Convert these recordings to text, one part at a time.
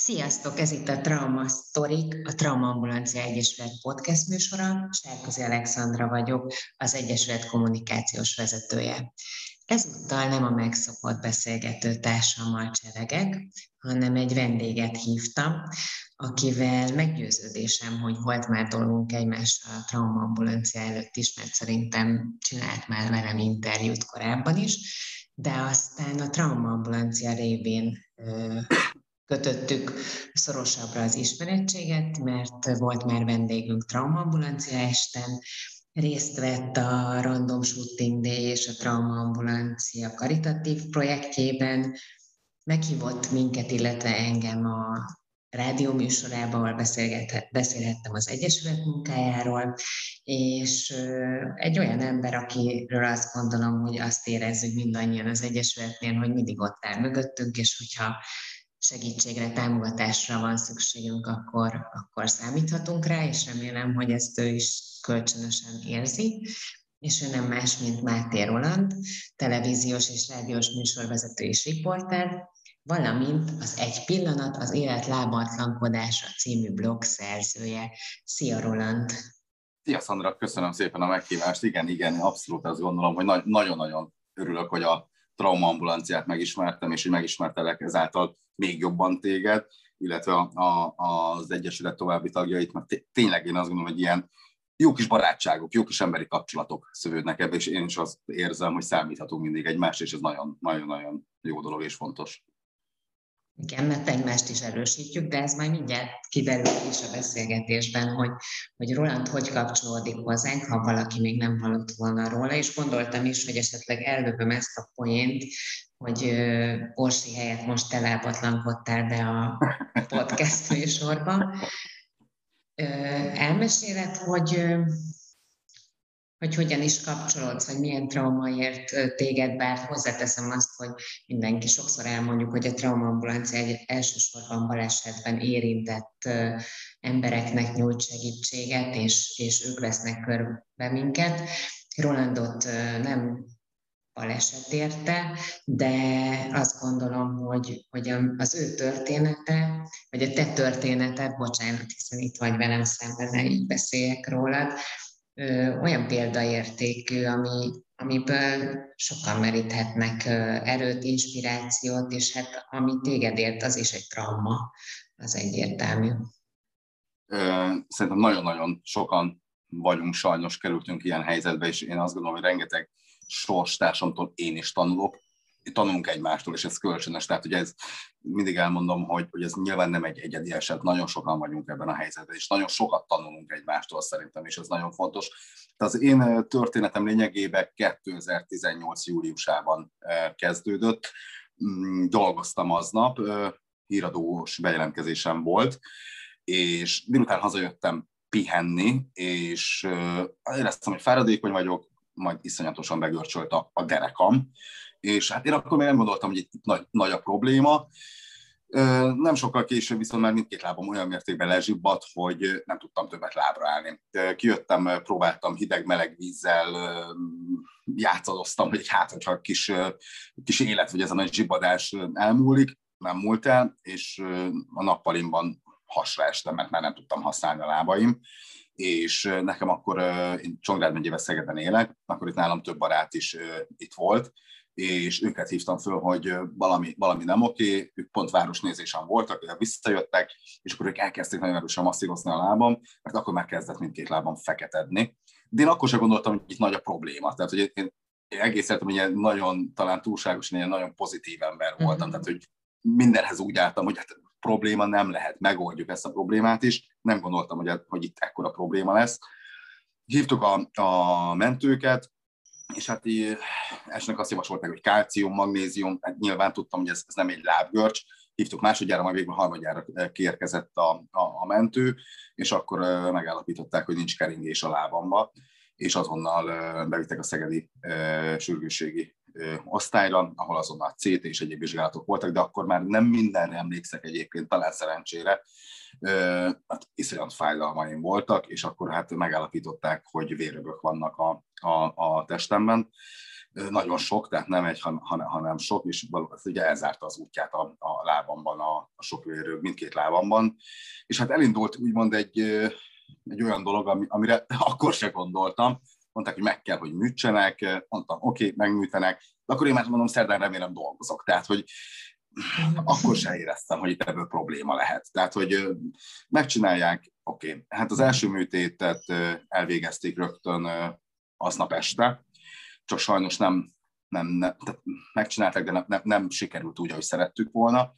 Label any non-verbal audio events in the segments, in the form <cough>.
Sziasztok, ez itt a Trauma Sztorik, a Trauma Ambulancia Egyesület podcast műsora. Sárkozi Alexandra vagyok, az Egyesület kommunikációs vezetője. Ezúttal nem a megszokott beszélgető társammal csevegek, hanem egy vendéget hívtam, akivel meggyőződésem, hogy volt már dolgunk egymással a traumaambulancia előtt is, mert szerintem csinált már velem interjút korábban is, de aztán a traumaambulancia révén kötöttük szorosabbra az ismerettséget, mert volt már vendégünk traumaambulancia esten, részt vett a Random Shooting Day és a Traumaambulancia karitatív projektjében, meghívott minket, illetve engem a rádióműsorában, ahol beszélhettem az Egyesület munkájáról, és egy olyan ember, akiről azt gondolom, hogy azt érezzük mindannyian az Egyesületnél, hogy mindig ott áll mögöttünk, és hogyha segítségre, támogatásra van szükségünk, akkor, akkor számíthatunk rá, és remélem, hogy ezt ő is kölcsönösen érzi. És ő nem más, mint Máté Roland, televíziós és rádiós műsorvezető és riporter, valamint az Egy pillanat, az élet lábatlankodása című blog szerzője. Szia Roland! Szia Szandra, köszönöm szépen a meghívást. Igen, igen, abszolút azt gondolom, hogy nagyon-nagyon örülök, hogy a traumaambulanciát megismertem, és hogy megismertelek ezáltal még jobban téged, illetve a, a, az Egyesület további tagjait, mert tényleg én azt gondolom, hogy ilyen jó kis barátságok, jó kis emberi kapcsolatok szövődnek ebbe, és én is azt érzem, hogy számíthatunk mindig egymást, és ez nagyon-nagyon jó dolog és fontos. Igen, mert egymást is erősítjük, de ez majd mindjárt kiderül is a beszélgetésben, hogy, hogy Roland hogy kapcsolódik hozzánk, ha valaki még nem hallott volna róla, és gondoltam is, hogy esetleg ellövöm ezt a poént, hogy Orsi helyett most te lábatlankodtál be a podcast műsorba. Elmeséled, hogy hogy hogyan is kapcsolódsz, vagy milyen trauma ért téged, bár hozzáteszem azt, hogy mindenki sokszor elmondjuk, hogy a traumaambulancia egy elsősorban balesetben érintett embereknek nyújt segítséget, és, és ők vesznek körbe minket. Rolandot nem baleset érte, de azt gondolom, hogy, hogy az ő története, vagy a te történeted, bocsánat, hiszen itt vagy velem szemben, így beszéljek rólad, olyan példaértékű, ami, amiből sokan meríthetnek erőt, inspirációt, és hát ami téged ért, az is egy trauma, az egyértelmű. Szerintem nagyon-nagyon sokan vagyunk, sajnos kerültünk ilyen helyzetbe, és én azt gondolom, hogy rengeteg sorstársamtól én is tanulok, tanulunk egymástól, és ez kölcsönös. Tehát ugye ez mindig elmondom, hogy, hogy ez nyilván nem egy egyedi eset, nagyon sokan vagyunk ebben a helyzetben, és nagyon sokat tanulunk egymástól szerintem, és ez nagyon fontos. Tehát az én történetem lényegében 2018. júliusában kezdődött. Mm, dolgoztam aznap, híradós bejelentkezésem volt, és délután hazajöttem pihenni, és éreztem, hogy fáradékony vagyok, majd iszonyatosan begörcsölt a, a derekam, és hát én akkor még nem gondoltam, hogy itt nagy, nagy a probléma. Nem sokkal később viszont már mindkét lábam olyan mértékben lezsibbadt, hogy nem tudtam többet lábra állni. Kijöttem, próbáltam hideg-meleg vízzel, játszadoztam, hogy hát, hogyha kis, kis élet vagy ez a nagy zsibbadás elmúlik, nem múlt el, és a nappalimban hasra estem, mert már nem tudtam használni a lábaim és nekem akkor, én Csongrád megyébe Szegeden élek, akkor itt nálam több barát is itt volt, és őket hívtam föl, hogy valami, valami nem oké, ők pont városnézésen voltak, visszajöttek, és akkor ők elkezdték nagyon erősen masszírozni a lábam, mert akkor már kezdett mindkét lábam feketedni. De én akkor sem gondoltam, hogy itt nagy a probléma. Tehát, hogy én, én egész életem ilyen nagyon, talán túlságosan ilyen nagyon pozitív ember voltam, mm-hmm. tehát, hogy mindenhez úgy álltam, hogy hát probléma nem lehet, megoldjuk ezt a problémát is. Nem gondoltam, hogy, hogy itt ekkora probléma lesz. Hívtuk a, a mentőket, és hát így, esnek azt javasolták, hogy kálcium, magnézium, hát nyilván tudtam, hogy ez, ez nem egy lábgörcs, hívtuk másodjára, majd végül harmadjára kiérkezett a, a, a mentő, és akkor megállapították, hogy nincs keringés a lábamba, és azonnal bevittek a szegedi sürgősségi osztályra, ahol azonnal CT és egyéb vizsgálatok voltak, de akkor már nem mindenre emlékszek egyébként, talán szerencsére, hát iszonyat fájdalmaim voltak, és akkor hát megállapították, hogy vérögök vannak a, a, a testemben. nagyon sok, tehát nem egy, hanem, sok, és ugye elzárta az útját a, a lábamban, a, a sok vérő, mindkét lábamban. És hát elindult úgymond egy, egy olyan dolog, amire <laughs> akkor se gondoltam, mondták, hogy meg kell, hogy műtsenek, mondtam, oké, okay, megműtenek, de akkor én már mondom, szerdán remélem dolgozok. Tehát, hogy <laughs> akkor se éreztem, hogy itt ebből probléma lehet. Tehát, hogy megcsinálják, oké. Okay. Hát az első műtétet elvégezték rögtön aznap este, csak sajnos nem, nem, nem tehát megcsinálták, de nem, nem, nem sikerült úgy, ahogy szerettük volna.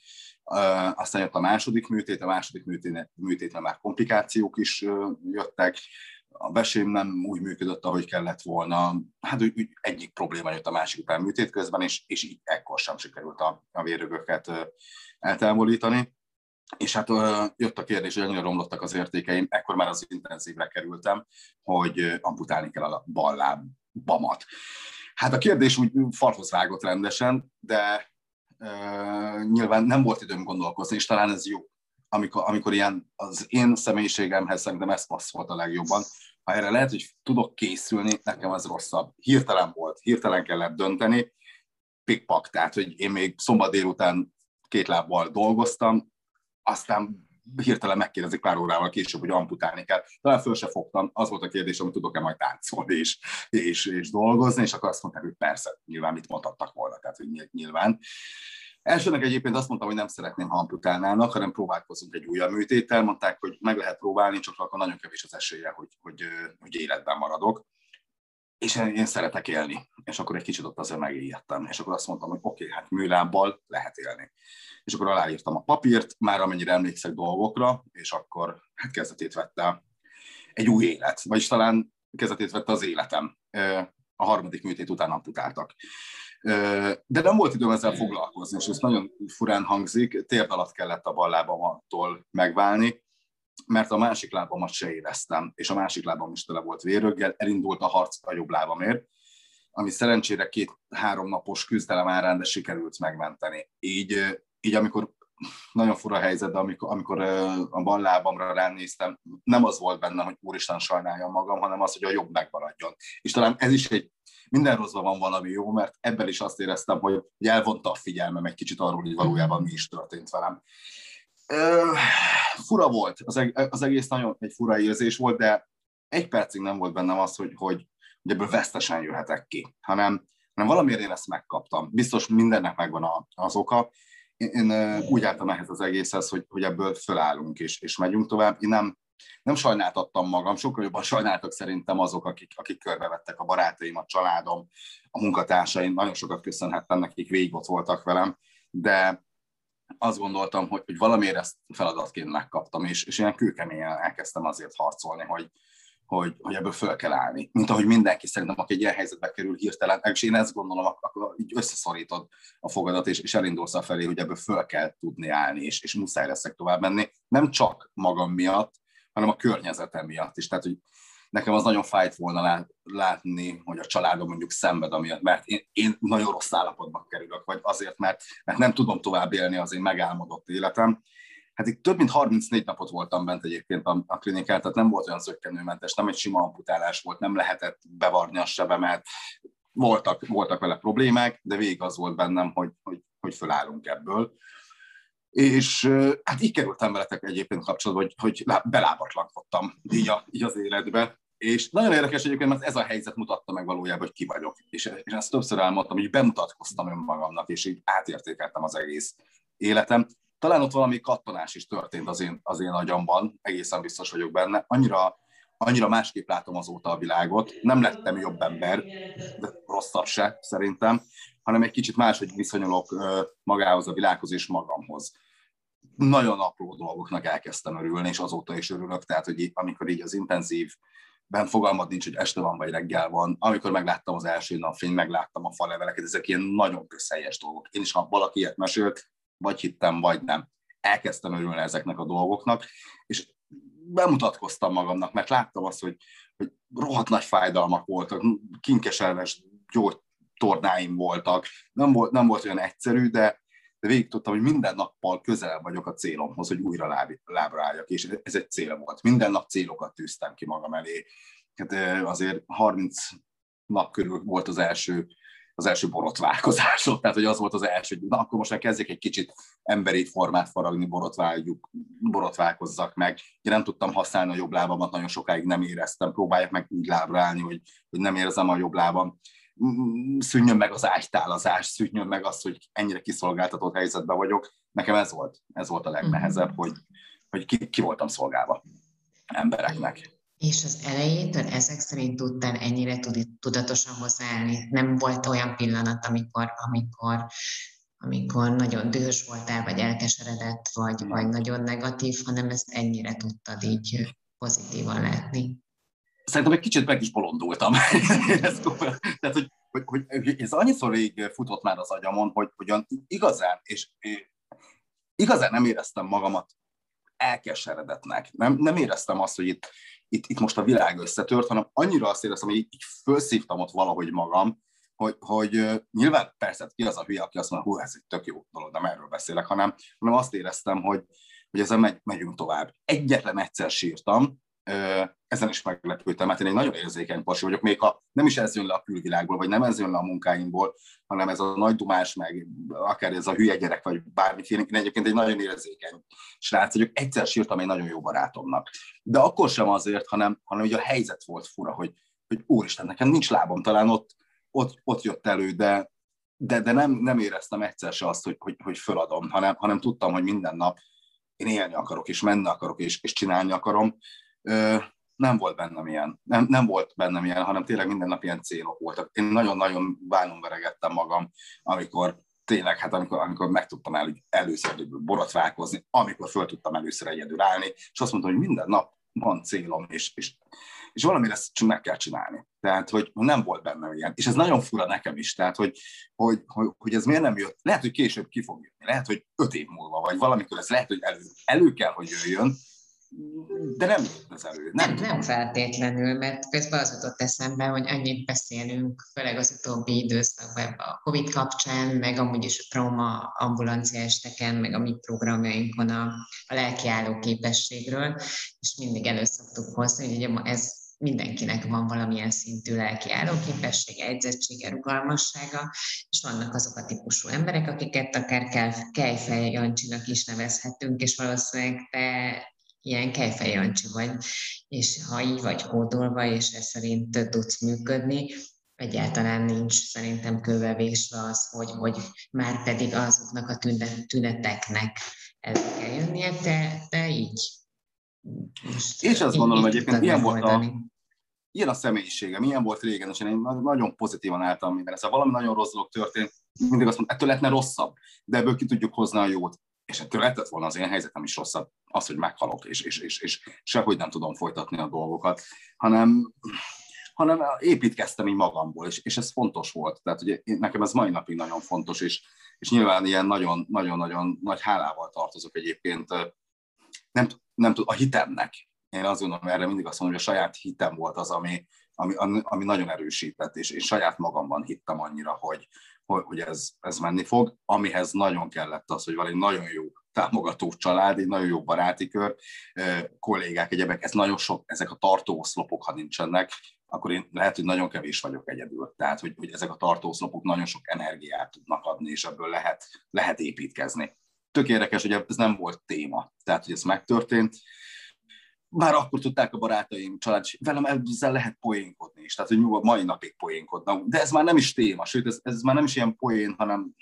Aztán jött a második műtét, a második műtét, műtétre már komplikációk is jöttek, a besém nem úgy működött, ahogy kellett volna. Hát úgy, úgy egyik probléma jött a másik után műtét közben, és, és így ekkor sem sikerült a, a vérögöket uh, eltávolítani. És hát jött a kérdés, hogy annyira romlottak az értékeim, ekkor már az intenzívre kerültem, hogy amputálni kell a bal lábamat. Hát a kérdés úgy falhoz vágott rendesen, de uh, nyilván nem volt időm gondolkozni, és talán ez jó, amikor, amikor ilyen az én személyiségemhez szerintem ez passzolt a legjobban. Ha erre lehet, hogy tudok készülni, nekem az rosszabb. Hirtelen volt, hirtelen kellett dönteni, pikpak, tehát hogy én még szombat délután két lábbal dolgoztam, aztán hirtelen megkérdezik pár órával később, hogy amputálni kell. Talán föl se fogtam, az volt a kérdés, hogy tudok-e majd táncolni és, és, és dolgozni, és akkor azt mondták, hogy persze, nyilván mit mondhattak volna, tehát hogy nyilván. Elsőnek egyébként azt mondtam, hogy nem szeretném, ha amputálnának, hanem próbálkozunk egy újabb műtéttel. Mondták, hogy meg lehet próbálni, csak akkor nagyon kevés az esélye, hogy, hogy, hogy életben maradok. És én szeretek élni. És akkor egy kicsit ott azért megijedtem. És akkor azt mondtam, hogy oké, okay, hát műlábbal lehet élni és akkor aláírtam a papírt, már amennyire emlékszek dolgokra, és akkor hát kezdetét vette egy új élet, vagyis talán kezdetét vette az életem. A harmadik műtét után amputáltak. De nem volt időm ezzel foglalkozni, és ez nagyon furán hangzik, térd alatt kellett a bal lábamattól megválni, mert a másik lábamat se éreztem, és a másik lábam is tele volt véröggel, elindult a harc a jobb lábamért, ami szerencsére két-három napos küzdelem árán, de sikerült megmenteni. Így így amikor nagyon fura helyzet, de amikor, amikor a bal lábamra ránéztem, nem az volt bennem, hogy úristen sajnáljam magam, hanem az, hogy a jobb megmaradjon. És talán ez is egy, minden rosszban van valami jó, mert ebben is azt éreztem, hogy elvonta a figyelmem egy kicsit arról, hogy valójában mi is történt velem. Fura volt, az egész nagyon egy fura érzés volt, de egy percig nem volt bennem az, hogy, hogy, hogy ebből vesztesen jöhetek ki, hanem, hanem valamiért én ezt megkaptam. Biztos mindennek megvan az oka, én, én úgy álltam ehhez az egészhez, hogy, hogy ebből fölállunk és, és megyünk tovább. Én nem, nem sajnáltattam magam, sokkal jobban sajnáltak szerintem azok, akik, akik körbevettek a barátaim, a családom, a munkatársaim, nagyon sokat köszönhettem nekik, végig ott voltak velem, de azt gondoltam, hogy, hogy valamiért ezt feladatként megkaptam, és, és ilyen kőkeményen elkezdtem azért harcolni, hogy, hogy, hogy ebből föl kell állni. Mint ahogy mindenki szerintem, aki egy ilyen helyzetbe kerül hirtelen, és én ezt gondolom, akkor így összeszorítod a fogadat, és, és elindulsz a felé, hogy ebből föl kell tudni állni, és, és muszáj leszek tovább menni. Nem csak magam miatt, hanem a környezetem miatt is. Tehát, hogy nekem az nagyon fájt volna látni, hogy a családom mondjuk szenved amiatt, mert én, én nagyon rossz állapotban kerülök, vagy azért, mert, mert nem tudom tovább élni az én megálmodott életem, Hát itt több mint 34 napot voltam bent egyébként a, a klinikán, tehát nem volt olyan zöggenőmentes, nem egy sima amputálás volt, nem lehetett bevarni a sebemet, voltak, voltak vele problémák, de végig az volt bennem, hogy, hogy, hogy fölállunk ebből. És hát így kerültem veletek egyébként kapcsolatban, hogy, hogy belábatlankodtam így, a, így az életbe. És nagyon érdekes egyébként, mert ez a helyzet mutatta meg valójában, hogy ki vagyok. És, és ezt többször elmondtam, hogy bemutatkoztam önmagamnak, és így átértékeltem az egész életem. Talán ott valami kattanás is történt az én, az én agyamban, egészen biztos vagyok benne. Annyira, annyira másképp látom azóta a világot. Nem lettem jobb ember, de rosszabb se szerintem, hanem egy kicsit máshogy viszonyulok magához, a világhoz és magamhoz. Nagyon apró dolgoknak elkezdtem örülni, és azóta is örülök, tehát hogy amikor így az intenzív ben fogalmad nincs, hogy este van vagy reggel van. Amikor megláttam az első napfény, megláttam a faleveleket, ezek ilyen nagyon közhelyes dolgok. Én is, ha valaki ilyet mesélt, vagy hittem, vagy nem. Elkezdtem örülni ezeknek a dolgoknak, és bemutatkoztam magamnak, mert láttam azt, hogy, hogy rohadt nagy fájdalmak voltak, kinkeselves gyógytornáim voltak, nem volt, nem volt olyan egyszerű, de, de végig tudtam, hogy minden nappal közel vagyok a célomhoz, hogy újra láb, lábra álljak, és ez egy cél volt. Minden nap célokat tűztem ki magam elé. Hát azért 30 nap körül volt az első az első borotválkozások, tehát hogy az volt az első, hogy na akkor most már kezdjek egy kicsit emberi formát faragni, borotváljuk, borotválkozzak meg. Én nem tudtam használni a jobb lábamat, nagyon sokáig nem éreztem, próbálják meg úgy lábra állni, hogy, hogy nem érzem a jobb lábam. Szűnjön meg az ágytálazás, szűnjön meg az, hogy ennyire kiszolgáltatott helyzetben vagyok. Nekem ez volt, ez volt a legnehezebb, hogy, hogy ki, ki voltam szolgálva embereknek. És az elejétől ezek szerint tudtál ennyire tudatosan hozzáállni? Nem volt olyan pillanat, amikor, amikor, amikor nagyon dühös voltál, vagy elkeseredett, vagy, vagy nagyon negatív, hanem ezt ennyire tudtad így pozitívan látni? Szerintem egy kicsit meg is bolondultam. <laughs> Tehát, hogy, hogy, hogy, ez annyiszor rég futott már az agyamon, hogy, hogy igazán, és igazán nem éreztem magamat elkeseredetnek. Nem, nem éreztem azt, hogy itt, itt, itt most a világ összetört, hanem annyira azt éreztem, hogy így, így felszívtam ott valahogy magam, hogy, hogy nyilván persze ki az a hülye, aki azt mondja, hú, ez egy tök jó dolog, nem erről beszélek, hanem, hanem azt éreztem, hogy, hogy ezen megy, megyünk tovább. Egyetlen egyszer sírtam, ezen is meglepődtem, mert én egy nagyon érzékeny pasi vagyok, még ha nem is ez jön le a külvilágból, vagy nem ez jön le a munkáimból, hanem ez a nagy dumás, meg akár ez a hülye gyerek, vagy bármiféle, én egyébként egy nagyon érzékeny srác vagyok, egyszer sírtam egy nagyon jó barátomnak. De akkor sem azért, hanem, hanem hogy a helyzet volt fura, hogy, hogy úristen, nekem nincs lábam, talán ott, ott, ott jött elő, de, de, de nem, nem éreztem egyszer se azt, hogy, hogy, hogy föladom, hanem, hanem tudtam, hogy minden nap én élni akarok, és menni akarok, és, és csinálni akarom, nem volt bennem ilyen, nem, nem volt bennem ilyen, hanem tényleg minden nap ilyen célok voltak. Én nagyon-nagyon bánom veregettem magam, amikor tényleg, hát amikor, amikor meg tudtam el, először borotválkozni, amikor föl tudtam először egyedül állni, és azt mondtam, hogy minden nap van célom, és, és, és valamire ezt csak meg kell csinálni. Tehát, hogy nem volt bennem ilyen. És ez nagyon fura nekem is, tehát, hogy, hogy, hogy, hogy ez miért nem jött. Lehet, hogy később ki fog jönni, lehet, hogy öt év múlva, vagy valamikor ez lehet, hogy elő, elő kell, hogy jöjjön, de nem az elő. Nem, nem, feltétlenül, mert közben az jutott eszembe, hogy annyit beszélünk, főleg az utóbbi időszakban a COVID kapcsán, meg amúgy is a trauma ambulancia esteken, meg a mi programjainkon a, a lelkiálló képességről, és mindig elő szoktuk hozni, hogy ugye ez mindenkinek van valamilyen szintű lelki állóképessége, edzettsége, rugalmassága, és vannak azok a típusú emberek, akiket akár Kejfej Jancsinak is nevezhetünk, és valószínűleg te ilyen kejfej Jancsi vagy, és ha így vagy kódolva, és ez szerint tudsz működni, egyáltalán nincs szerintem kövevésve az, hogy, hogy már pedig azoknak a tüneteknek el kell jönnie, de, de így. Most és azt gondolom egyébként, ilyen volt a, ilyen a személyisége, milyen volt régen, és én nagyon pozitívan álltam minden. Szóval valami nagyon rossz dolog történt, mindig azt mondom, ettől lehetne rosszabb, de ebből ki tudjuk hozni a jót és ettől lehetett volna az én helyzetem is rosszabb, az, hogy meghalok, és, és, és, és sehogy nem tudom folytatni a dolgokat, hanem, hanem építkeztem így magamból, és, és ez fontos volt. Tehát ugye nekem ez mai napig nagyon fontos, és, és nyilván ilyen nagyon-nagyon nagy hálával tartozok egyébként nem, nem tud, a hitemnek. Én azt gondolom, erre mindig azt mondom, hogy a saját hitem volt az, ami, ami, ami nagyon erősített, és én saját magamban hittem annyira, hogy, hogy ez, ez menni fog, amihez nagyon kellett az, hogy van egy nagyon jó támogató család, egy nagyon jó baráti kör, kollégák, egyebek, ez nagyon sok, ezek a tartóoszlopok, ha nincsenek, akkor én lehet, hogy nagyon kevés vagyok egyedül. Tehát, hogy, hogy ezek a tartóoszlopok nagyon sok energiát tudnak adni, és ebből lehet, lehet építkezni. Tök érdekes, hogy ez nem volt téma. Tehát, hogy ez megtörtént, már akkor tudták a barátaim, család, velem ezzel lehet poénkodni is, tehát hogy nyugodt mai napig poénkodnak, de ez már nem is téma, sőt, ez, ez már nem is ilyen poén, hanem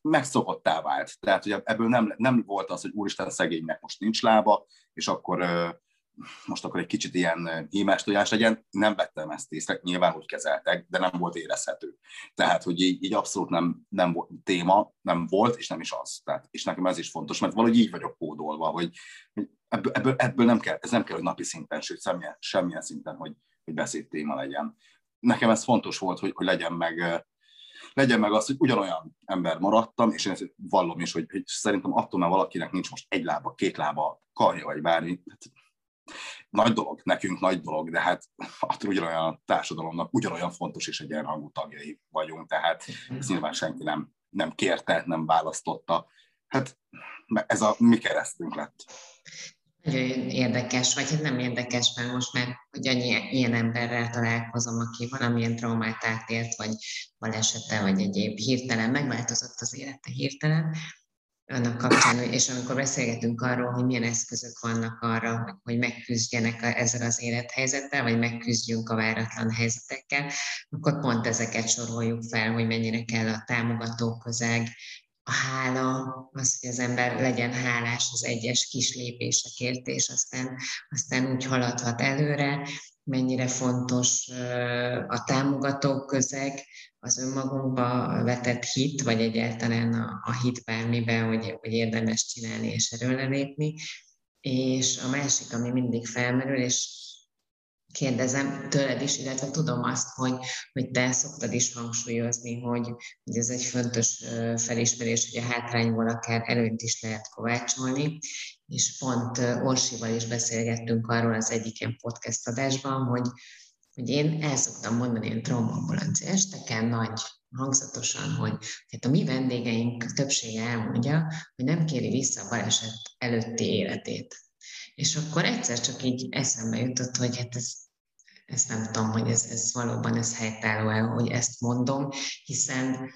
megszokottá vált. Tehát, hogy ebből nem, nem volt az, hogy úristen szegénynek most nincs lába, és akkor most akkor egy kicsit ilyen hímás tojás legyen, nem vettem ezt észre, nyilván úgy kezeltek, de nem volt érezhető. Tehát, hogy így, így abszolút nem, nem volt téma, nem volt, és nem is az. Tehát, és nekem ez is fontos, mert valahogy így vagyok kódolva, hogy, hogy ebből, ebből, ebből nem kell, ez nem kell, hogy napi szinten, sőt, semmilyen, semmilyen szinten, hogy, hogy beszéd téma legyen. Nekem ez fontos volt, hogy, hogy legyen meg legyen meg az, hogy ugyanolyan ember maradtam, és én ezt vallom is, hogy, hogy szerintem attól, mert valakinek nincs most egy lába, két lába, karja vagy bármi, hát nagy dolog, nekünk nagy dolog, de hát attól ugyanolyan a társadalomnak ugyanolyan fontos és egyenrangú tagjai vagyunk, tehát ezt nyilván senki nem, nem kérte, nem választotta. Hát ez a mi keresztünk lett. Nagyon érdekes, vagy hát nem érdekes, mert most már, hogy annyi ilyen emberrel találkozom, aki valamilyen traumát átélt, vagy balesete, vagy egyéb hirtelen, megváltozott az élete hirtelen, annak kapcsán, és amikor beszélgetünk arról, hogy milyen eszközök vannak arra, hogy, megküzdjenek ezzel az élethelyzettel, vagy megküzdjünk a váratlan helyzetekkel, akkor pont ezeket soroljuk fel, hogy mennyire kell a támogató közeg, a hála, az, hogy az ember legyen hálás az egyes kis lépésekért, és aztán, aztán úgy haladhat előre, mennyire fontos a támogató közeg, az önmagunkba vetett hit, vagy egyáltalán a, a hit bármiben, hogy, hogy érdemes csinálni és erről lépni. És a másik, ami mindig felmerül, és kérdezem tőled is, illetve tudom azt, hogy, hogy te szoktad is hangsúlyozni, hogy, hogy ez egy fontos felismerés, hogy a hátrányból akár előtt is lehet kovácsolni, és pont Orsival is beszélgettünk arról az egyik ilyen podcast adásban, hogy, hogy én el szoktam mondani ilyen traumaambulancia esteken nagy hangzatosan, hogy hát a mi vendégeink többsége elmondja, hogy nem kéri vissza a baleset előtti életét. És akkor egyszer csak így eszembe jutott, hogy hát ez, ezt nem tudom, hogy ez, ez valóban ez helytálló-e, hogy ezt mondom, hiszen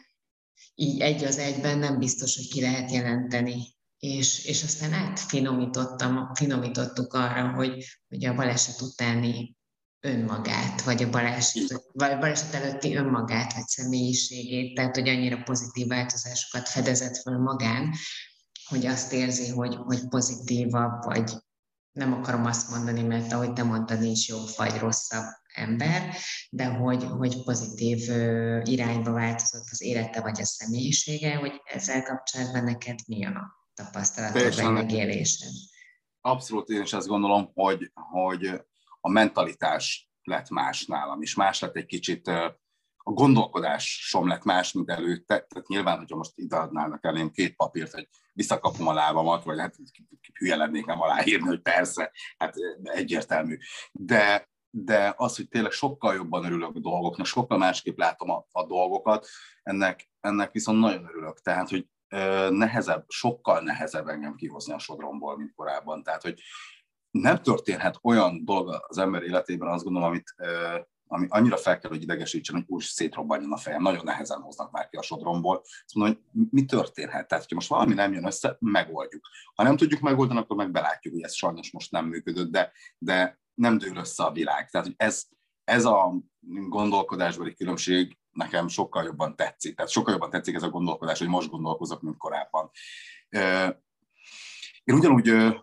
így egy az egyben nem biztos, hogy ki lehet jelenteni. És, és aztán átfinomítottam, finomítottuk arra, hogy, hogy a baleset utáni önmagát, vagy a baleset, vagy a baleset előtti önmagát, vagy személyiségét, tehát hogy annyira pozitív változásokat fedezett föl magán, hogy azt érzi, hogy, hogy pozitívabb, vagy nem akarom azt mondani, mert ahogy te mondtad, nincs jobb vagy rosszabb ember, de hogy, hogy pozitív irányba változott az élete vagy a személyisége, hogy ezzel kapcsolatban neked mi a tapasztalatod vagy megélésed? Abszolút én is azt gondolom, hogy, hogy a mentalitás lett más nálam is. Más lett egy kicsit, a gondolkodás som lett más, mint előtte. Tehát nyilván, hogyha most ide adnának elém két papírt, hogy visszakapom a lábamat, vagy hát hülye lennék nem aláírni, hogy persze, hát egyértelmű. De, de az, hogy tényleg sokkal jobban örülök a dolgoknak, sokkal másképp látom a, a dolgokat, ennek, ennek viszont nagyon örülök. Tehát, hogy nehezebb, sokkal nehezebb engem kihozni a sodromból, mint korábban. Tehát, hogy nem történhet olyan dolog az ember életében, azt gondolom, amit, ami annyira fel kell, hogy idegesítsen, hogy úgy szétrobbanjon a fejem. Nagyon nehezen hoznak már ki a sodromból. Azt mondom, hogy mi történhet? Tehát, hogyha most valami nem jön össze, megoldjuk. Ha nem tudjuk megoldani, akkor meg belátjuk, hogy ez sajnos most nem működött, de, de nem dől össze a világ. Tehát, hogy ez, ez a gondolkodásbeli különbség nekem sokkal jobban tetszik. Tehát sokkal jobban tetszik ez a gondolkodás, hogy most gondolkozok, mint korábban. Én ugyanúgy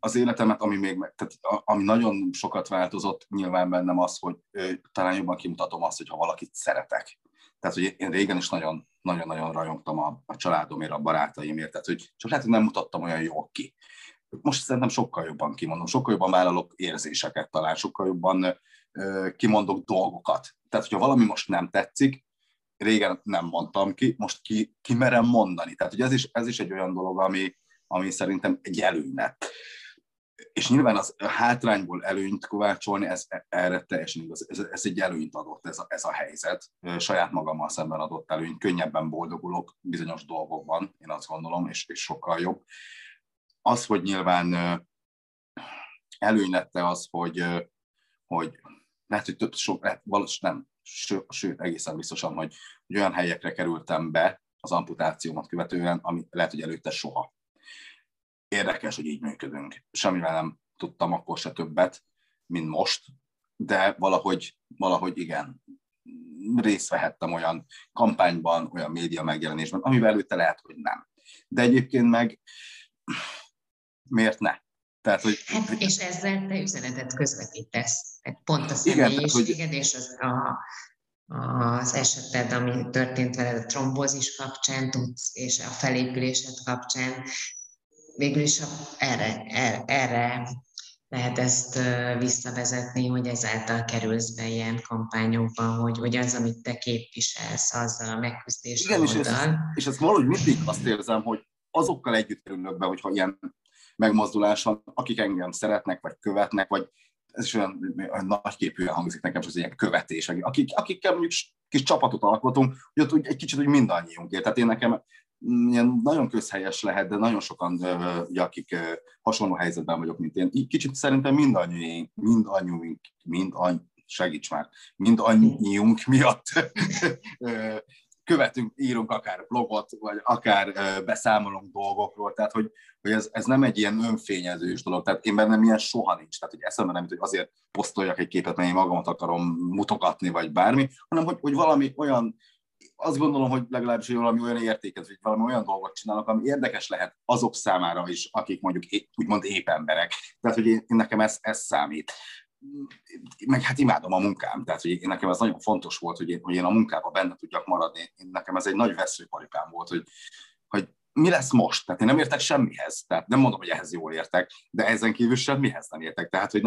az életemet, ami még, tehát ami nagyon sokat változott nyilván bennem az, hogy talán jobban kimutatom azt, hogy ha valakit szeretek. Tehát, hogy én régen is nagyon, nagyon-nagyon rajongtam a, a családomért, a barátaimért, tehát, hogy csak lehet, hogy nem mutattam olyan jól ki. Most szerintem sokkal jobban kimondom, sokkal jobban vállalok érzéseket talán, sokkal jobban ö, kimondok dolgokat. Tehát, hogyha valami most nem tetszik, régen nem mondtam ki, most ki, ki merem mondani. Tehát, hogy ez is, ez is egy olyan dolog, ami, ami szerintem egy előny és nyilván az hátrányból előnyt kovácsolni, ez erre teljesen igaz, ez, ez egy előnyt adott ez a, ez a helyzet, saját magammal szemben adott előnyt, könnyebben boldogulok bizonyos dolgokban, én azt gondolom, és, és sokkal jobb. Az, hogy nyilván előny lette az, hogy, hogy lehet, hogy több, sok, lehet, valószínűleg nem, sőt, egészen biztosan, hogy, hogy olyan helyekre kerültem be az amputációmat követően, ami lehet, hogy előtte soha érdekes, hogy így működünk. Semmivel nem tudtam akkor se többet, mint most, de valahogy, valahogy igen, részt vehettem olyan kampányban, olyan média megjelenésben, amivel előtte lehet, hogy nem. De egyébként meg miért ne? Tehát, hogy... Hát, és ezzel te üzenetet közvetítesz. Pont a személyiséged hogy... és az, a, az eseted, ami történt veled a trombózis kapcsán tudsz, és a felépülésed kapcsán végül is erre, erre, erre lehet ezt visszavezetni, hogy ezáltal kerülsz be ilyen kampányokban, hogy, hogy az, amit te képviselsz, azzal a megküzdés Igen, és ezt, és ezt valahogy mindig azt érzem, hogy azokkal együtt kerülök be, hogyha ilyen megmozdulás van, akik engem szeretnek, vagy követnek, vagy ez is olyan, olyan nagyképűen hangzik nekem, az ilyen követés, akik, akikkel mondjuk kis csapatot alkotunk, hogy ott úgy egy kicsit úgy mindannyiunkért. Tehát én nekem nagyon közhelyes lehet, de nagyon sokan, ugye, akik hasonló helyzetben vagyok, mint én, így kicsit szerintem mindannyiunk, mindannyiunk, mind segíts már, mindannyiunk miatt <laughs> követünk, írunk akár blogot, vagy akár beszámolunk dolgokról, tehát hogy, hogy ez, ez nem egy ilyen önfényezős dolog, tehát én bennem ilyen soha nincs, tehát hogy eszembe nem, hogy azért posztoljak egy képet, mert én magamat akarom mutogatni, vagy bármi, hanem hogy, hogy valami olyan azt gondolom, hogy legalábbis hogy valami olyan értéket, vagy valami olyan dolgot csinálok, ami érdekes lehet azok számára is, akik mondjuk úgymond épp emberek. Tehát, hogy én, nekem ez, ez számít meg hát imádom a munkám, tehát hogy én, nekem ez nagyon fontos volt, hogy én, hogy én a munkában benne tudjak maradni. Én, nekem ez egy nagy veszőparipám volt, hogy, hogy mi lesz most? Tehát én nem értek semmihez, tehát nem mondom, hogy ehhez jól értek, de ezen kívül semmihez nem értek. Tehát, hogy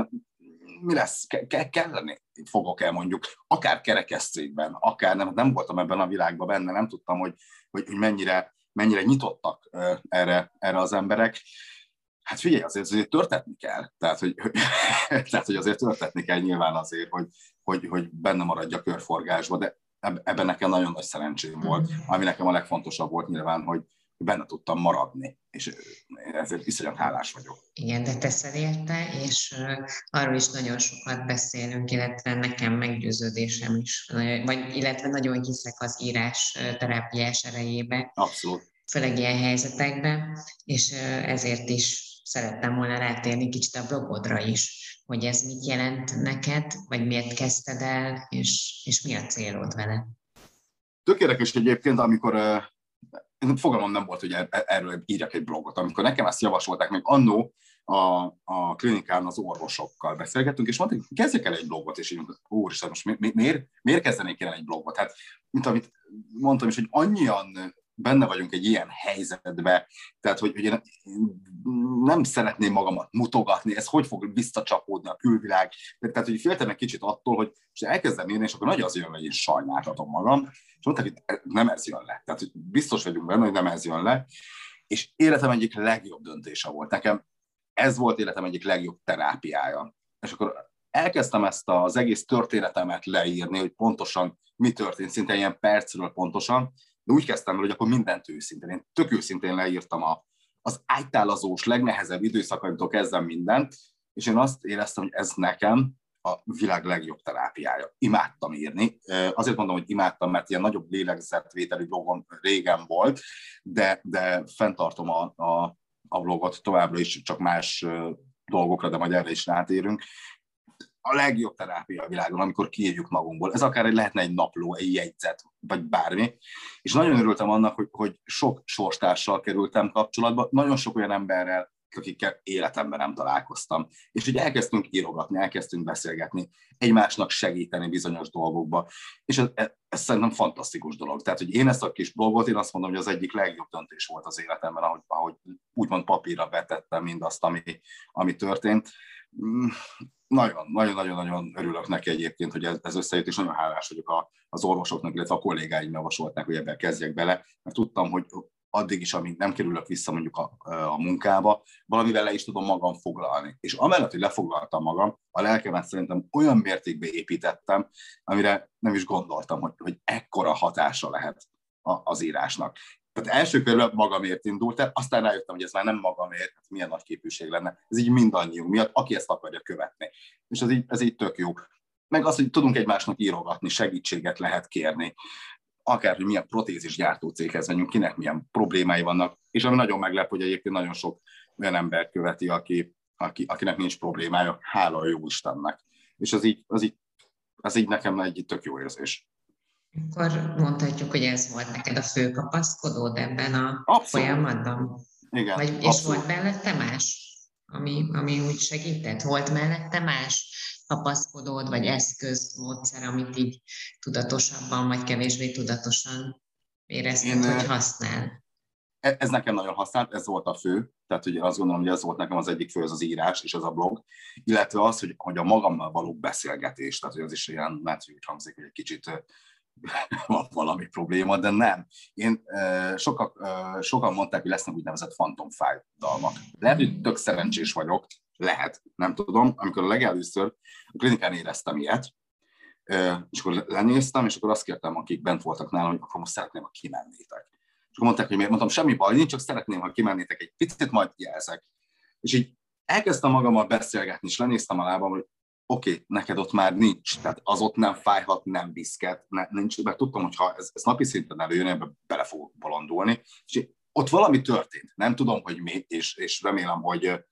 mi lesz, ke- ke- kelleni fogok el mondjuk, akár kerekesztrékben, akár nem, nem voltam ebben a világban benne, nem tudtam, hogy, hogy, hogy mennyire, mennyire nyitottak erre, erre az emberek. Hát figyelj, azért, azért törtetni kell. Tehát hogy, <laughs> tehát, hogy azért törtetni kell nyilván azért, hogy, hogy, hogy benne maradja a körforgásba, de ebben nekem nagyon nagy szerencsém volt. Mm. Ami nekem a legfontosabb volt nyilván, hogy, benne tudtam maradni, és ezért viszonylag hálás vagyok. Igen, de teszel érte, és arról is nagyon sokat beszélünk, illetve nekem meggyőződésem is, vagy illetve nagyon hiszek az írás terápiás erejébe. Abszolút. Főleg ilyen helyzetekben, és ezért is szerettem volna rátérni kicsit a blogodra is, hogy ez mit jelent neked, vagy miért kezdted el, és, és mi a célod vele. Tök érdekes egyébként, amikor fogalmam nem volt, hogy er-, erről írjak egy blogot. Amikor nekem ezt javasolták, még annó a, a klinikán az orvosokkal beszélgettünk, és mondták, kezdjek el egy blogot, és így úristen, most mi, mi, miért, miért kezdenék el egy blogot? Hát, mint amit mondtam is, hogy annyian benne vagyunk egy ilyen helyzetbe, tehát hogy, hogy én nem szeretném magamat mutogatni, ez hogy fog visszacsapódni a külvilág, tehát hogy féltem egy kicsit attól, hogy elkezdem írni, és akkor nagy az jön, hogy én sajnáltatom magam, és mondták, hogy nem ez jön le. Tehát hogy biztos vagyunk benne, hogy nem ez jön le, és életem egyik legjobb döntése volt. Nekem ez volt életem egyik legjobb terápiája. És akkor elkezdtem ezt az egész történetemet leírni, hogy pontosan mi történt, szinte ilyen percről pontosan, de úgy kezdtem el, hogy akkor mindent őszintén. Én tök őszintén leírtam a, az ájtálazós, legnehezebb időszakaimtól kezdem mindent, és én azt éreztem, hogy ez nekem a világ legjobb terápiája. Imádtam írni. Azért mondom, hogy imádtam, mert ilyen nagyobb lélegzetvételi blogom régen volt, de, de fenntartom a, a, a blogot továbbra is, csak más dolgokra, de majd erre is rátérünk a legjobb terápia a világon, amikor kiírjuk magunkból. Ez akár egy lehetne egy napló, egy jegyzet, vagy bármi. És nagyon örültem annak, hogy, hogy sok sorstársal kerültem kapcsolatba, nagyon sok olyan emberrel, akikkel életemben nem találkoztam. És ugye elkezdtünk írogatni, elkezdtünk beszélgetni, egymásnak segíteni bizonyos dolgokba, és ez, ez szerintem fantasztikus dolog. Tehát, hogy én ezt a kis blogot, én azt mondom, hogy az egyik legjobb döntés volt az életemben, ahogy, ahogy úgymond papírra betettem mindazt, ami, ami történt. Mm, nagyon, nagyon, nagyon, nagyon örülök neki egyébként, hogy ez, ez összejött, és nagyon hálás vagyok a, az orvosoknak, illetve a kollégáim javasolták, hogy ebben kezdjek bele, mert tudtam, hogy addig is, amíg nem kerülök vissza mondjuk a, a munkába, valamivel le is tudom magam foglalni. És amellett, hogy lefoglaltam magam, a lelkemet szerintem olyan mértékben építettem, amire nem is gondoltam, hogy, hogy ekkora hatása lehet az írásnak. Tehát első körben magamért indult el, aztán rájöttem, hogy ez már nem magamért, hát milyen nagy képűség lenne. Ez így mindannyiunk miatt, aki ezt akarja követni. És ez így, ez így tök jó. Meg az, hogy tudunk egymásnak írogatni, segítséget lehet kérni akár, hogy milyen protézis gyártó céghez menjünk, kinek milyen problémái vannak, és ami nagyon meglep, hogy egyébként nagyon sok olyan ember követi, aki, aki, akinek nincs problémája, hála a jó Istennek. És az így, az így, az így nekem egy tök jó érzés. Akkor mondhatjuk, hogy ez volt neked a fő kapaszkodód ebben a abszolút. folyamatban? Igen, Vagy, és abszolút. volt mellette más, ami, ami úgy segített? Volt mellette más kapaszkodód, vagy eszköz, módszer, amit így tudatosabban, vagy kevésbé tudatosan érezted, Én, hogy használ? E, ez nekem nagyon használt, ez volt a fő, tehát ugye azt gondolom, hogy ez volt nekem az egyik fő, az az írás és az a blog, illetve az, hogy, hogy a magammal való beszélgetés, tehát hogy az is ilyen, mert úgy hangzik, hogy egy kicsit <laughs> van valami probléma, de nem. Én sokak, sokan mondták, hogy lesznek úgynevezett fantomfájdalmak. Lehet, hogy tök szerencsés vagyok, lehet, nem tudom. Amikor a legelőször a klinikán éreztem ilyet, és akkor lenéztem, és akkor azt kértem, akik bent voltak nálam, hogy akkor most szeretném, ha kimennétek. És akkor mondták, hogy miért mondtam, semmi baj nincs, csak szeretném, ha kimennétek egy picit, majd jelzek. És így elkezdtem magammal beszélgetni, és lenéztem a lábam, hogy oké, okay, neked ott már nincs, tehát az ott nem fájhat, nem biszket, ne, nincs, mert tudtam, hogy ha ez, ez napi szinten előjön, ebbe bele fogok bolondulni, és ott valami történt, nem tudom, hogy mi, és, és remélem, hogy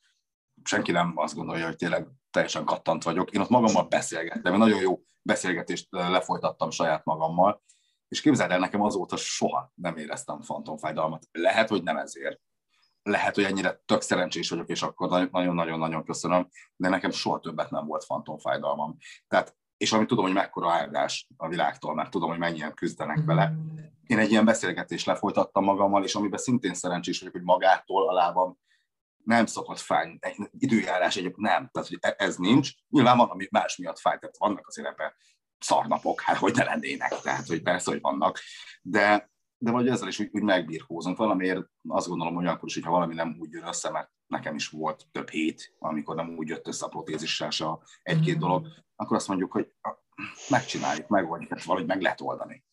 senki nem azt gondolja, hogy tényleg teljesen kattant vagyok. Én ott magammal beszélgettem, én nagyon jó beszélgetést lefolytattam saját magammal, és képzeld el, nekem azóta soha nem éreztem fantomfájdalmat. Lehet, hogy nem ezért, lehet, hogy ennyire tök szerencsés vagyok, és akkor nagyon-nagyon-nagyon köszönöm, de nekem soha többet nem volt fantomfájdalmam. Tehát, és amit tudom, hogy mekkora áldás a világtól, mert tudom, hogy mennyien küzdenek vele. Én egy ilyen beszélgetést lefolytattam magammal, és amiben szintén szerencsés vagyok, hogy magától a lábam nem szokott fájni, egy időjárás egyébként nem, tehát hogy e- ez nincs. Nyilván van, ami más miatt fáj, tehát vannak azért ebben szarnapok, hát hogy ne lennének, tehát hogy persze, hogy vannak, de, de vagy ezzel is úgy, úgy megbírkózunk. Valamiért azt gondolom, hogy akkor is, hogyha valami nem úgy jön össze, mert nekem is volt több hét, amikor nem úgy jött össze a protézissel se egy-két mm. dolog, akkor azt mondjuk, hogy megcsináljuk, megoldjuk, tehát valahogy meg lehet oldani.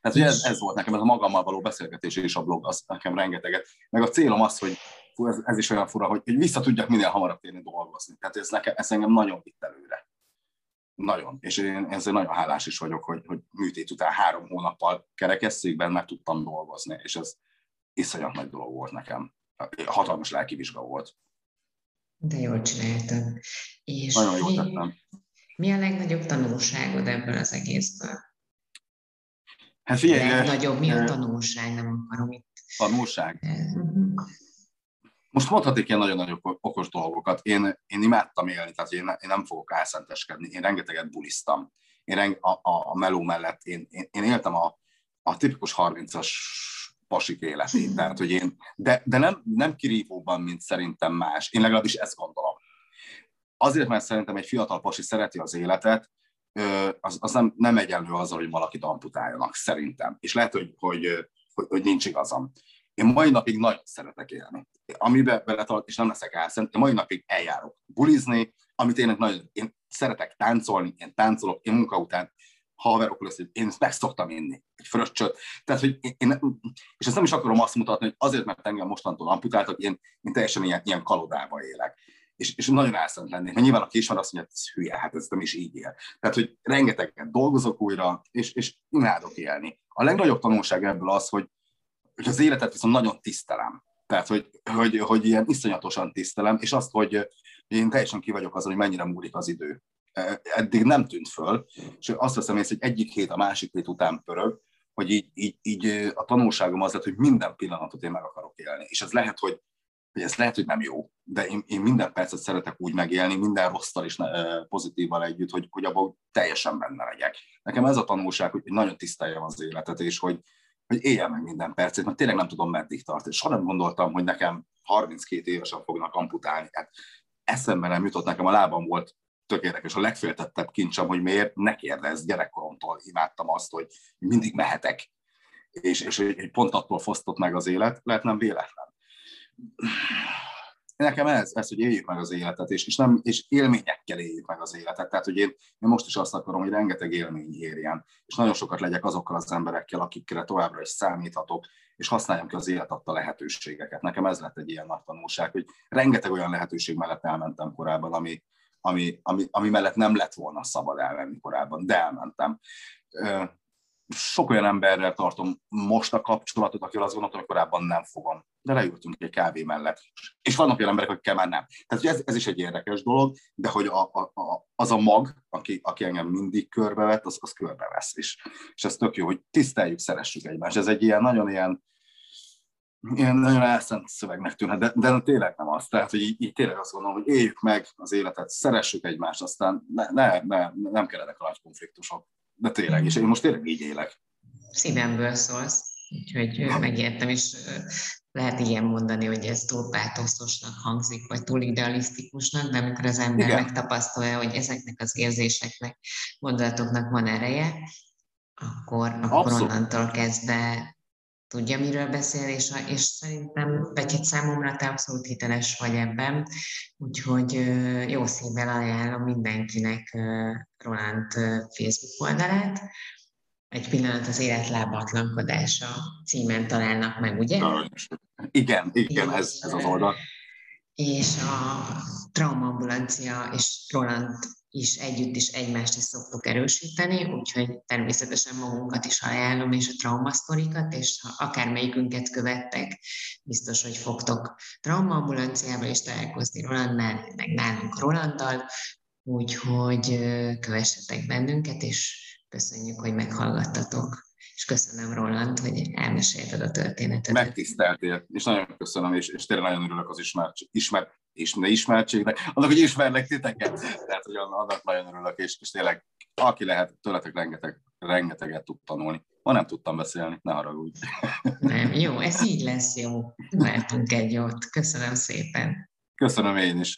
Tehát ugye ez, ez volt nekem, ez a magammal való beszélgetés és a blog, az nekem rengeteget. Meg a célom az, hogy ez, ez is olyan fura, hogy, hogy vissza tudjak minél hamarabb térni dolgozni. Tehát ez, nekem, ez engem nagyon vitt előre. Nagyon. És én ezzel nagyon hálás is vagyok, hogy, hogy műtét után három hónappal kerekesszékben meg tudtam dolgozni, és ez iszonyat nagy dolog volt nekem. Hatalmas lelki vizsga volt. De jól csináltad. És nagyon jól tettem. Mi a legnagyobb tanulságod ebből az egészből? Hát figyelj, legnagyobb, mi a tanulság, nem akarom itt. Tanulság? Uh-huh. Most mondhatik ilyen nagyon-nagyon okos dolgokat. Én, én imádtam élni, tehát én, én nem fogok álszenteskedni. Én rengeteget bulisztam. Én reng, a, a, a meló mellett én, én, én éltem a, a tipikus 30-as pasik életét. Tehát, hogy én, de, de nem, nem kirívóban, mint szerintem más. Én legalábbis ezt gondolom. Azért, mert szerintem egy fiatal pasi szereti az életet, az, az nem, nem egyenlő azzal, hogy valakit amputáljanak, szerintem. És lehet, hogy, hogy, hogy, hogy nincs igazam. Én mai napig nagyon szeretek élni. Amiben beletart, és nem leszek elszent, én mai napig eljárok bulizni, amit én nagyon, én szeretek táncolni, én táncolok, én munka után haverok lesz, én ezt meg szoktam inni, egy fröccsöt. Tehát, hogy én, és ezt nem is akarom azt mutatni, hogy azért, mert engem mostantól amputáltak, én, én teljesen ilyen, ilyen kalodába élek. És, és nagyon elszent lennék, mert nyilván aki ismer azt mondja, hogy hülye, hát ez nem is így él. Tehát, hogy rengeteget dolgozok újra, és, és imádok élni. A legnagyobb tanulság ebből az, hogy, hogy az életet viszont nagyon tisztelem. Tehát, hogy, hogy, hogy ilyen iszonyatosan tisztelem, és azt, hogy én teljesen ki vagyok azon, hogy mennyire múlik az idő. Eddig nem tűnt föl, és azt veszem észre, hogy egyik hét a másik hét után pörög, hogy így, így, így a tanulságom az lett, hogy minden pillanatot én meg akarok élni. És ez lehet, hogy, hogy ez lehet, hogy nem jó, de én, én minden percet szeretek úgy megélni, minden rosszal és pozitívval együtt, hogy, hogy abban teljesen benne legyek. Nekem ez a tanulság, hogy nagyon tiszteljem az életet, és hogy, hogy éljen meg minden percét, mert tényleg nem tudom, meddig tart. És soha nem gondoltam, hogy nekem 32 évesen fognak amputálni. Hát eszembe nem jutott, nekem a lábam volt tök érdekes, a legféltettebb kincsem, hogy miért, ne kérdezz, gyerekkoromtól imádtam azt, hogy mindig mehetek, és, és hogy pont attól fosztott meg az élet, lehet nem véletlen nekem ez, ez, hogy éljük meg az életet, és, és, nem, és élményekkel éljük meg az életet. Tehát, hogy én, én most is azt akarom, hogy rengeteg élmény érjen, és nagyon sokat legyek azokkal az emberekkel, akikre továbbra is számíthatok, és használjam ki az élet adta lehetőségeket. Nekem ez lett egy ilyen nagy tanulság, hogy rengeteg olyan lehetőség mellett elmentem korábban, ami, ami, ami, ami mellett nem lett volna szabad elmenni korábban, de elmentem sok olyan emberrel tartom most a kapcsolatot, akivel azt gondoltam, hogy korábban nem fogom. De leültünk egy kávé mellett. És vannak olyan emberek, akikkel már nem. Tehát ez, ez is egy érdekes dolog, de hogy a, a, a, az a mag, aki, aki engem mindig körbevett, az, az körbevesz. És, és ez tök jó, hogy tiszteljük, szeressük egymást. Ez egy ilyen nagyon ilyen, ilyen nagyon elszent szövegnek tűnhet, de, de tényleg nem az. Tehát, hogy így, így tényleg azt gondolom, hogy éljük meg az életet, szeressük egymást, aztán ne, ne, ne, nem kellenek a nagy konfliktusok. De tényleg, és én most tényleg így élek. Szívemből szólsz, úgyhogy megértem, és lehet ilyen mondani, hogy ez túl pátoszosnak hangzik, vagy túl idealisztikusnak, de amikor az ember Igen. megtapasztalja, hogy ezeknek az érzéseknek, gondolatoknak van ereje, akkor, akkor onnantól kezdve tudja, miről beszél, és, és szerintem, vagy egy számomra te abszolút hiteles vagy ebben, úgyhogy jó szívvel ajánlom mindenkinek Roland Facebook oldalát, egy pillanat az élet lábatlankodása címen találnak meg, ugye? Igen, igen, ez, ez az oldal. És a traumaambulancia és Roland is együtt is egymást is szoktuk erősíteni, úgyhogy természetesen magunkat is ajánlom, és a traumasztorikat, és ha akármelyikünket követtek, biztos, hogy fogtok traumaambulanciával is találkozni Rolandnál, meg nálunk Rolanddal, úgyhogy kövessetek bennünket, és köszönjük, hogy meghallgattatok. És köszönöm, Roland, hogy elmesélted a történetet. Megtiszteltél, és nagyon köszönöm, és, és tényleg nagyon örülök az ismert, ismert, és ne ismertségnek, annak, hogy ismerlek titeket. Tehát, hogy annak nagyon örülök, és, és tényleg, aki lehet, tőletek rengeteg, rengeteget tud tanulni. Ma nem tudtam beszélni, ne haragudj. <laughs> Nem, jó, ez így lesz jó. Vártunk egy jót. Köszönöm szépen. Köszönöm én is.